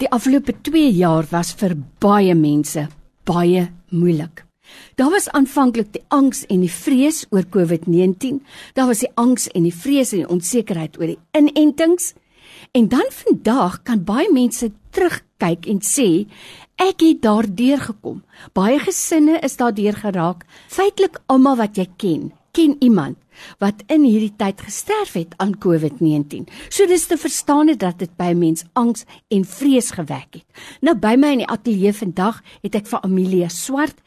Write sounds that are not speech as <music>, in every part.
Die afgelope 2 jaar was vir baie mense baie moeilik. Daar was aanvanklik die angs en die vrees oor COVID-19. Daar was die angs en die vrees en die onsekerheid oor die inentings. En dan vandag kan baie mense terugkyk en sê ek het daardeur gekom. Baie gesinne is daardeur geraak. Feitelik almal wat jy ken, ken iemand wat in hierdie tyd gesterf het aan COVID-19. So dis te verstaan dat dit by mense angs en vrees gewek het. Nou by my in die ateljee vandag het ek vir Amelia Swart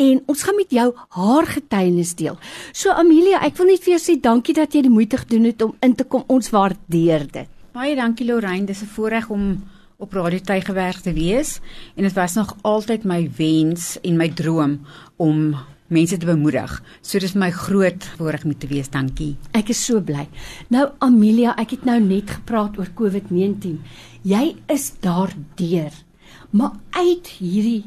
en ons gaan met jou haar getuienis deel. So Amelia, ek wil net vir jou sê dankie dat jy die moeite gedoen het om in te kom. Ons waardeer dit. Baie dankie Lorraine, dis 'n voorreg om op Radio Tygerberg te wees en dit was nog altyd my wens en my droom om mense te bemoedig. So dis my groot voorreg om te wees. Dankie. Ek is so bly. Nou Amelia, ek het nou net gepraat oor COVID-19. Jy is daardeur. Maar uit hierdie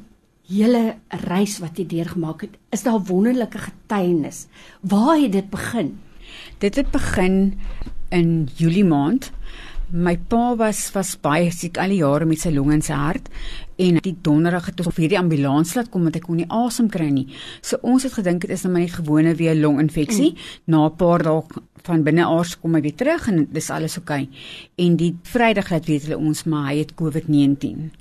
hele reis wat jy deurgemaak het, is daar wonderlike getuienis. Waar het dit begin? Dit het begin in Julie maand. My pa was was baie siek al die jare met sy longe en sy hart en die donderdag het ons hierdie ambulans laat kom want hy kon nie asem kry nie. So ons het gedink dit is net 'n gewone weer longinfeksie. Mm. Na 'n paar dae van binne aars kom hy weer terug en dis alles oukei. Okay. En die Vrydag het weet hulle ons maar hy het COVID-19.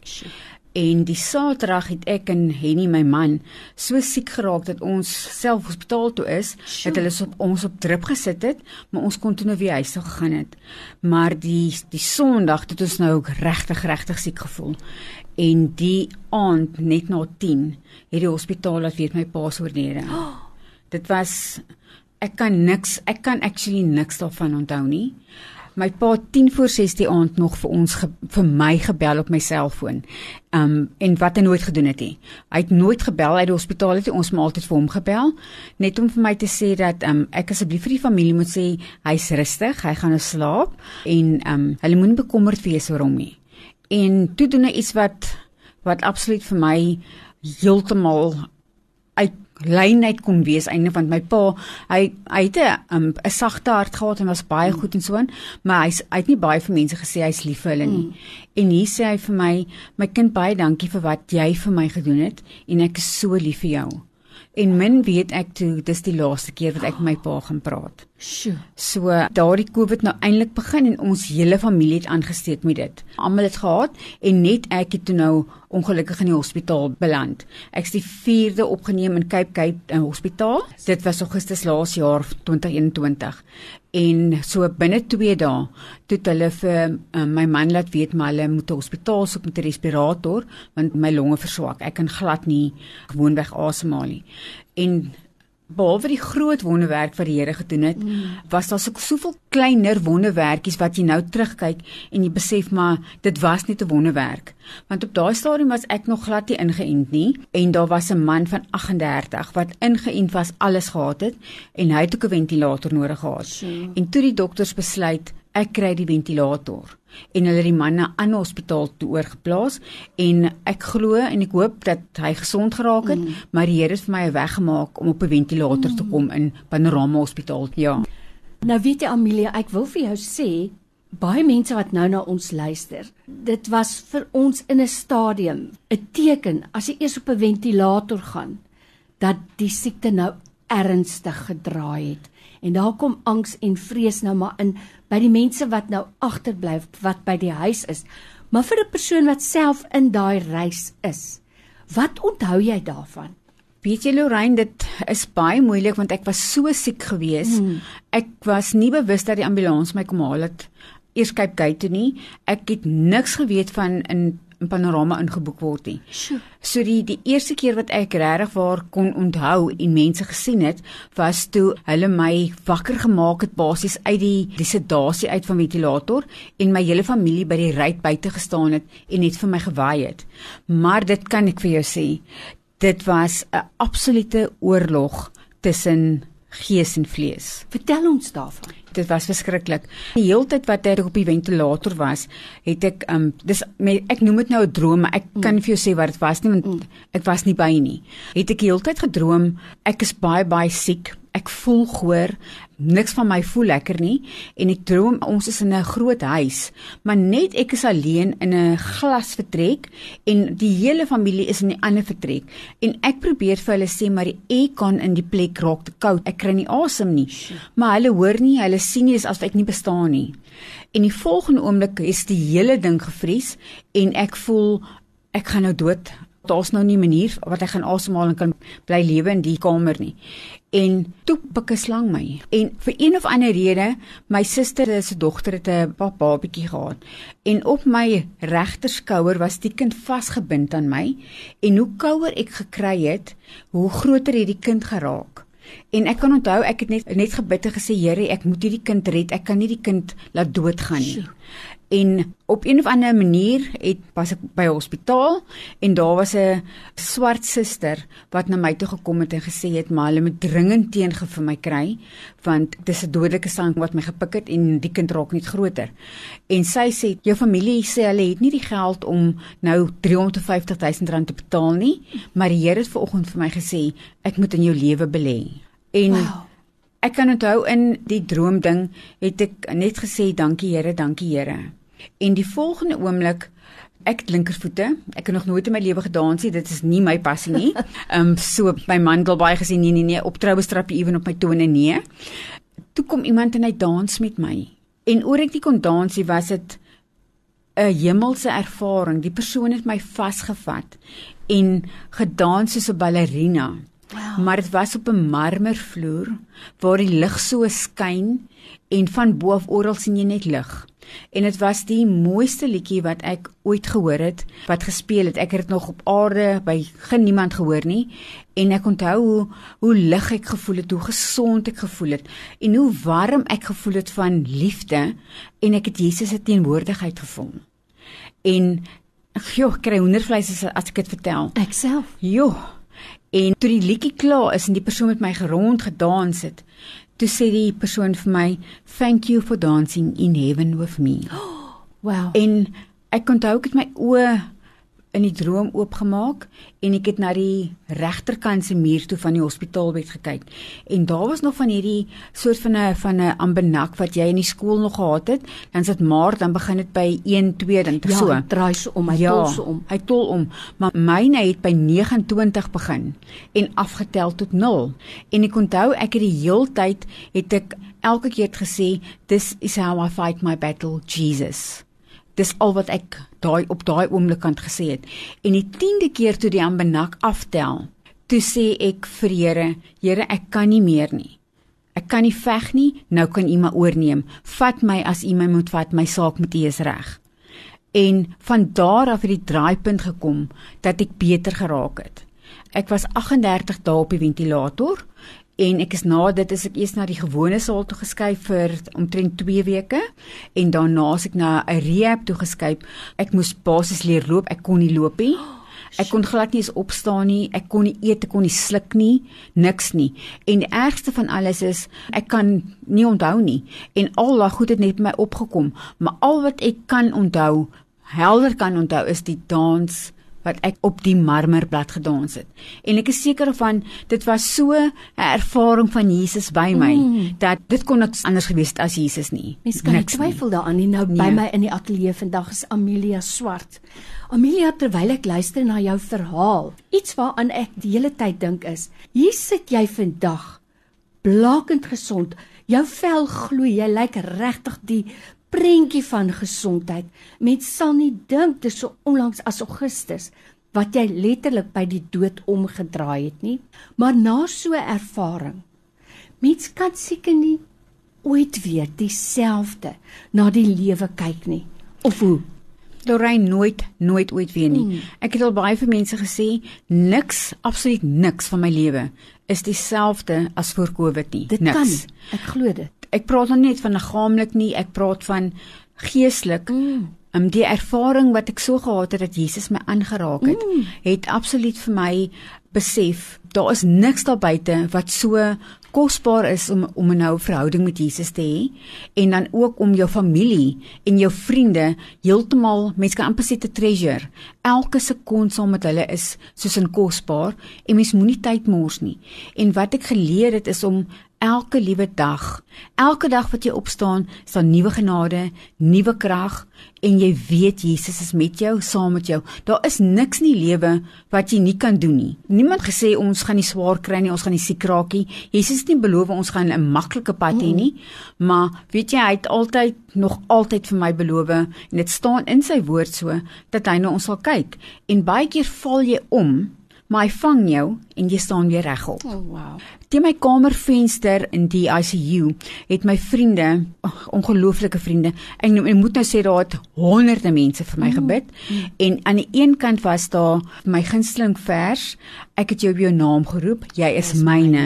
En die Saterdag het ek en Henny my man so siek geraak dat ons self hospitaal toe is, sure. dat hulle op ons op drip gesit het, maar ons kon toe nou weer huis toe gegaan het. Maar die die Sondag het ons nou ook regtig regtig siek gevoel. En die aand net na 10 het die hospitaal laat weet my pa se oorlede. Oh. <gasps> Dit was ek kan niks, ek kan actually niks daarvan onthou nie my pa 10 voor 6 die aand nog vir ons ge, vir my gebel op my selfoon. Um en wat hy nooit gedoen het nie. Hy het nooit gebel uit die hospitaal het ons maar altyd vir hom gebel net om vir my te sê dat um ek asseblief vir die familie moet sê hy's rustig, hy gaan nou slaap en um hulle moenie bekommerd wees oor hom nie. En toe doen hy iets wat wat absoluut vir my heeltemal uit lyn uit kon wees einde van my pa. Hy hy het 'n um, sagte hart gehad en was baie goed en so aan maar hy hy het nie baie vir mense gesê hy's lief vir hulle nie. Mm. en hier sê hy vir my my kind baie dankie vir wat jy vir my gedoen het en ek is so lief vir jou en min weet ek toe dis die laaste keer wat ek met my pa gaan praat Sjoe. So daardie COVID nou eintlik begin en ons hele familie het aangesteek met dit. Almal het gehad en net ek het toe nou ongelukkig in die hospitaal beland. Ek's die 4de opgeneem in Cape Cape in hospitaal. Dit was Augustus laas jaar 2021. En so binne 2 dae toe hulle vir uh, my man laat weet maar hulle moet 'n hospitaal soek met 'n respirator want my longe verswak. Ek kan glad nie gewoonweg asemhaal nie. En behalwe die groot wonderwerk wat die Here gedoen het, mm. was daar so soveel kleiner wonderwerkies wat jy nou terugkyk en jy besef maar dit was net 'n wonderwerk. Want op daai stadium was ek nog glad nie ingeënt nie en daar was 'n man van 38 wat ingeënt was, alles gehad het en hy het ook 'n ventilator nodig gehad. Sure. En toe die dokters besluit ek kry die ventilator en hulle het die man na 'n ander hospitaal toe oorgeplaas en ek glo en ek hoop dat hy gesond geraak het mm. maar die Here het vir my 'n weg gemaak om op 'n ventilator mm. te kom in Panorama Hospitaal ja nou weet jy Amelia ek wil vir jou sê baie mense wat nou na ons luister dit was vir ons in 'n stadium 'n teken as jy eers op 'n ventilator gaan dat die siekte nou ernstig gedraai het en daar kom angs en vrees nou maar in by die mense wat nou agterbly wat by die huis is. Maar vir 'n persoon wat self in daai reis is, wat onthou jy daarvan? Weet jy Lorraine, dit is baie moeilik want ek was so siek geweest. Hmm. Ek was nie bewus dat die ambulans my kom haal het eers Cape Gate toe nie. Ek het niks geweet van in 'n panorama ingeboek word nie. So die die eerste keer wat ek regtig waar kon onthou en mense gesien het, was toe hulle my wakker gemaak het basies uit die die sedasie uit van ventilator en my hele familie by die ruit buite gestaan het en net vir my gewaai het. Maar dit kan ek vir jou sê, dit was 'n absolute oorlog tussen gees en vlees. Vertel ons daarvan dit was verskriklik. Die hele tyd wat ek op die ventilator was, het ek um dis met, ek noem dit nou 'n droom, maar ek mm. kan vir jou sê wat dit was nie want mm. ek was nie by nie. Het ek die hele tyd gedroom ek is baie baie siek ek voel goor, niks van my voel lekker nie en ek droom ons is in 'n groot huis, maar net ek is alleen in 'n glasvertrek en die hele familie is in die ander vertrek en ek probeer vir hulle sê maar die aircon in die plek raak te koud. Ek kry nie asem nie. Maar hulle hoor nie, hulle sien nie asof ek nie bestaan nie. En die volgende oomblik is die hele ding gevries en ek voel ek gaan nou dood. Daar's nou nie 'n manier wat ek gaan asemhaal en kan bly lewe in die kamer nie en toe pik 'n slang my. En vir een of ander rede, my suster se dogter het 'n babatjie gehad en op my regterskouer was die kind vasgebind aan my en hoe kouer ek gekry het, hoe groter het die kind geraak. En ek kan onthou ek het net net gebid en gesê Here, ek moet hierdie kind red. Ek kan nie die kind laat doodgaan nie. En op een of ander manier het was ek by 'n hospitaal en daar was 'n swart suster wat na my toe gekom het en gesê het maar hulle moet dringend teenge vir my kry want dis 'n dodelike slang wat my gepik het en die kind raak net groter. En sy sê jou familie sê hulle het nie die geld om nou 350 000 rand te betaal nie, maar die Here het vanoggend vir my gesê ek moet in jou lewe belê. En wow. Ek kan onthou in die droom ding het ek net gesê dankie Here, dankie Here. En die volgende oomblik ek linkervoete, ek het nog nooit in my lewe gedans nie, dit is nie my passie nie. <laughs> Ehm um, so my man het baie gesê nee nee nee, op troue strap jy ewen op my tone nee. Toe kom iemand en hy dans met my. En oor ek nie kon dans nie, was dit 'n hemelse ervaring. Die persoon het my vasgevat en gedans soos 'n ballerina. Wow. Maar dit was op 'n marmervloer waar die lig so skyn en van bo af oral sien jy net lig en dit was die mooiste liedjie wat ek ooit gehoor het wat gespeel het. Ek het dit nog op aarde by geen niemand gehoor nie en ek onthou hoe hoe lig ek gevoel het, hoe gesond ek gevoel het en hoe warm ek gevoel het van liefde en ek het Jesus se teenwoordigheid gevoel. En joh, kry hoendervleis as, as ek dit vertel. Ek self. Joh. En toe die liedjie klaar is en die persoon met my gerond gedans het, Toe sê die persoon vir my, "Thank you for dancing in heaven with me." <gasps> Wow. En ek kon ook met my oë in die droom oopgemaak en ek het na die regterkant se muur toe van die hospitaalbed gekyk. En daar was nog van hierdie soort van 'n van 'n ambenak wat jy in die skool nog gehad het. Dan sit maar dan begin dit by 1 2 dan ja, so. draai so om hy ja, tol so om. hy tol om. Maar myne het by 29 begin en afgetel tot 0 en ek onthou ek het die heeltyd het ek elke keer gesê this is how i fight my battle jesus Dis al wat ek daai op daai oomblik kan gesê het. En die 10de keer toe die ambenak aftel, toe sê ek vir Here, Here, ek kan nie meer nie. Ek kan nie veg nie, nou kan U my oorneem. Vat my as U my moet vat, my saak met U is reg. En van daar af het die draaipunt gekom dat ek beter geraak het. Ek was 38 dae op die ventilator en ek is na dit is ek eers na die gewone saal toe geskuif vir omtrent 2 weke en daarna is ek na 'n rehab toe geskuif. Ek moes basies leer loop, ek kon nie loop nie. Ek kon glad nie eens opstaan nie, ek kon nie eet, ek kon nie sluk nie, niks nie. En die ergste van alles is ek kan nie onthou nie en al daai goed het net my opgekom, maar al wat ek kan onthou, helder kan onthou is die dans wat ek op die marmerblad gedans het. En ek is seker van dit was so 'n ervaring van Jesus by my mm. dat dit kon niks anders gewees het as Jesus nie. Mens kan nie twyfel daaraan nie. Nou nee. by my in die ateljee vandag is Amelia Swart. Amelia, terwyl ek luister na jou verhaal, iets waaraan ek die hele tyd dink is, hier sit jy vandag blakend gesond. Jou vel gloei, jy lyk regtig die prentjie van gesondheid. Mens sal nie dink dit so onlangs as Augustus wat jy letterlik by die dood omgedraai het nie, maar na so 'n ervaring. Mens kan seker nie ooit weer dieselfde na die lewe kyk nie. Of hoe? Lorraine nooit nooit ooit weer nie. Hmm. Ek het al baie vir mense gesê, niks, absoluut niks van my lewe is dieselfde as voor Covid nie. Dit niks. kan. Ek glo dit ek praat nou net van liggaamlik nie, ek praat van geestelik. Mm. um, die ervaring wat ek so gehad het dat Jesus my aangeraak het, mm. het absoluut vir my besef daar is niks daar buite wat so kosbaar is om om 'n nou verhouding met Jesus te hê en dan ook om jou familie en jou vriende heeltemal mense kan amper sê te treasure. Elke sekonde saam met hulle is soos 'n kosbaar en mens moenie tyd mors nie. En wat ek geleer het is om elke liewe dag, elke dag wat jy opstaan, is daar nuwe genade, nuwe krag en jy weet Jesus is met jou, saam met jou. Daar is niks in die lewe wat jy nie kan doen nie. Niemand gesê ons gaan nie swaar kry nie, ons gaan nie siek raak nie. Jesus het nie beloof ons gaan 'n maklike pad hê nie, maar weet jy hy het altyd nog altyd vir my beloof en dit staan in sy woord so dat hy na ons sal kyk en baie keer val jy om maar hy vang jou en jy staan weer regop. Oh wow. Teen my kamervenster in die ICU het my vriende, ongelooflike vriende, ek, ek moet nou sê daar het honderde mense vir my mm. gebid mm. en aan die een kant was daar my gunsteling vers, ek het jou op jou naam geroep, jy is yes, myne. myne.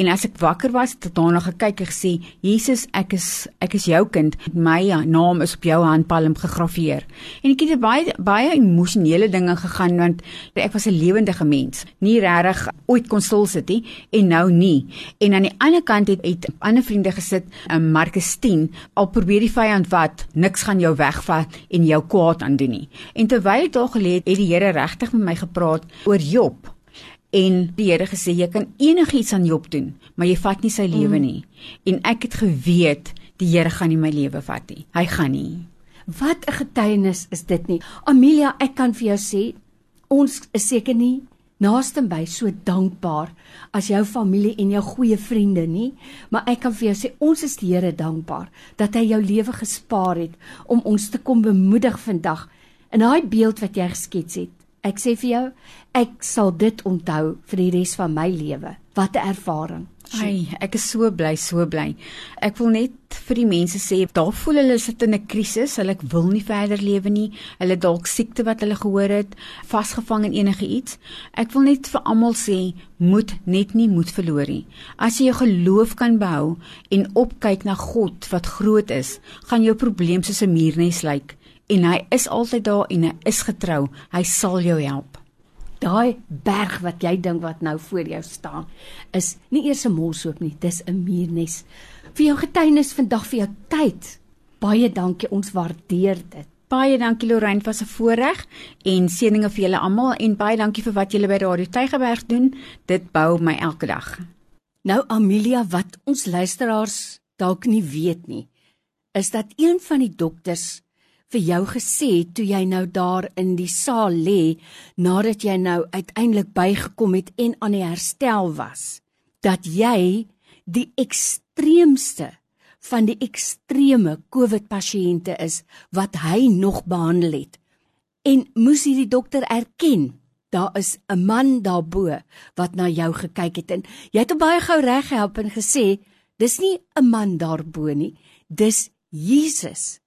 En as ek wakker was, het ek daarna gekyk en gesê, Jesus, ek is ek is jou kind. My naam is op jou handpalm gegraveer. En ek het baie baie emosionele dinge gegaan want ek was 'n lewendige mens, nie regtig ooit kon stil sit nie en nou nie. En aan die ander kant het het ander vriende gesit um, Markus 10 al probeer die vyand wat niks gaan jou wegvat en jou kwaad aan doen nie. En terwyl ek daar gelê het, het die Here regtig met my gepraat oor Job. En die Here gesê jy kan enigiets aan Job doen, maar jy vat nie sy lewe mm. nie. En ek het geweet die Here gaan nie my lewe vat nie. Hy gaan nie. Wat 'n getuienis is dit nie. Amelia, ek kan vir jou sê ons is seker nie naaste by so dankbaar as jou familie en jou goeie vriende nie, maar ek kan vir jou sê ons is die Here dankbaar dat hy jou lewe gespaar het om ons te kom bemoedig vandag in daai beeld wat jy geskets het. Ek sê vir jou, ek sal dit onthou vir die res van my lewe. Wat 'n ervaring. Ai, ek is so bly, so bly. Ek wil net vir die mense sê, daar voel hulle sit in 'n krisis, hulle wil nie verder lewe nie. Hulle dalk siekte wat hulle gehoor het, vasgevang in enige iets. Ek wil net vir almal sê, moet net nie moed verloor nie. As jy jou geloof kan behou en opkyk na God wat groot is, gaan jou probleem soos 'n muurnes lyk en hy is altyd daar en hy is getrou. Hy sal jou help daai berg wat jy dink wat nou voor jou staan is nie eers 'n molshoop nie, dis 'n muurnes. Vir jou getuienis vandag vir jou tyd. Baie dankie, ons waardeer dit. Baie dankie Lorraine, was 'n voorreg en seëninge vir julle almal en baie dankie vir wat julle by Radio Tygerberg doen. Dit bou my elke dag. Nou Amelia, wat ons luisteraars dalk nie weet nie, is dat een van die dokters vir jou gesê toe jy nou daar in die saal lê nadat jy nou uiteindelik bygekom het en aan die herstel was dat jy die ekstreemste van die ekstreme COVID pasiënte is wat hy nog behandel het. En moes hierdie dokter erken daar is 'n man daarbo wat na jou gekyk het. En jy het hom baie gou reggehelp en gesê dis nie 'n man daarbo nie dis Jesus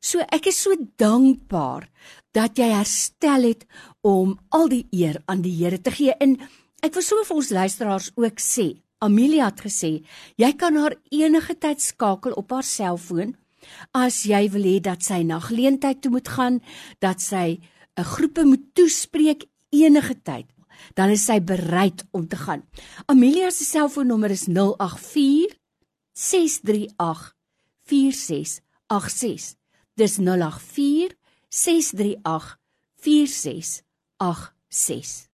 So ek is so dankbaar dat jy herstel het om al die eer aan die Here te gee. En ek wil so vir ons luisteraars ook sê, Amelia het gesê, jy kan haar enige tyd skakel op haar selfoon as jy wil hê dat sy na geleentheid toe moet gaan, dat sy 'n groepe moet toespreek enige tyd dan is sy bereid om te gaan. Amelia se selfoonnommer is 084 638 4686. Dis 084 638 4686.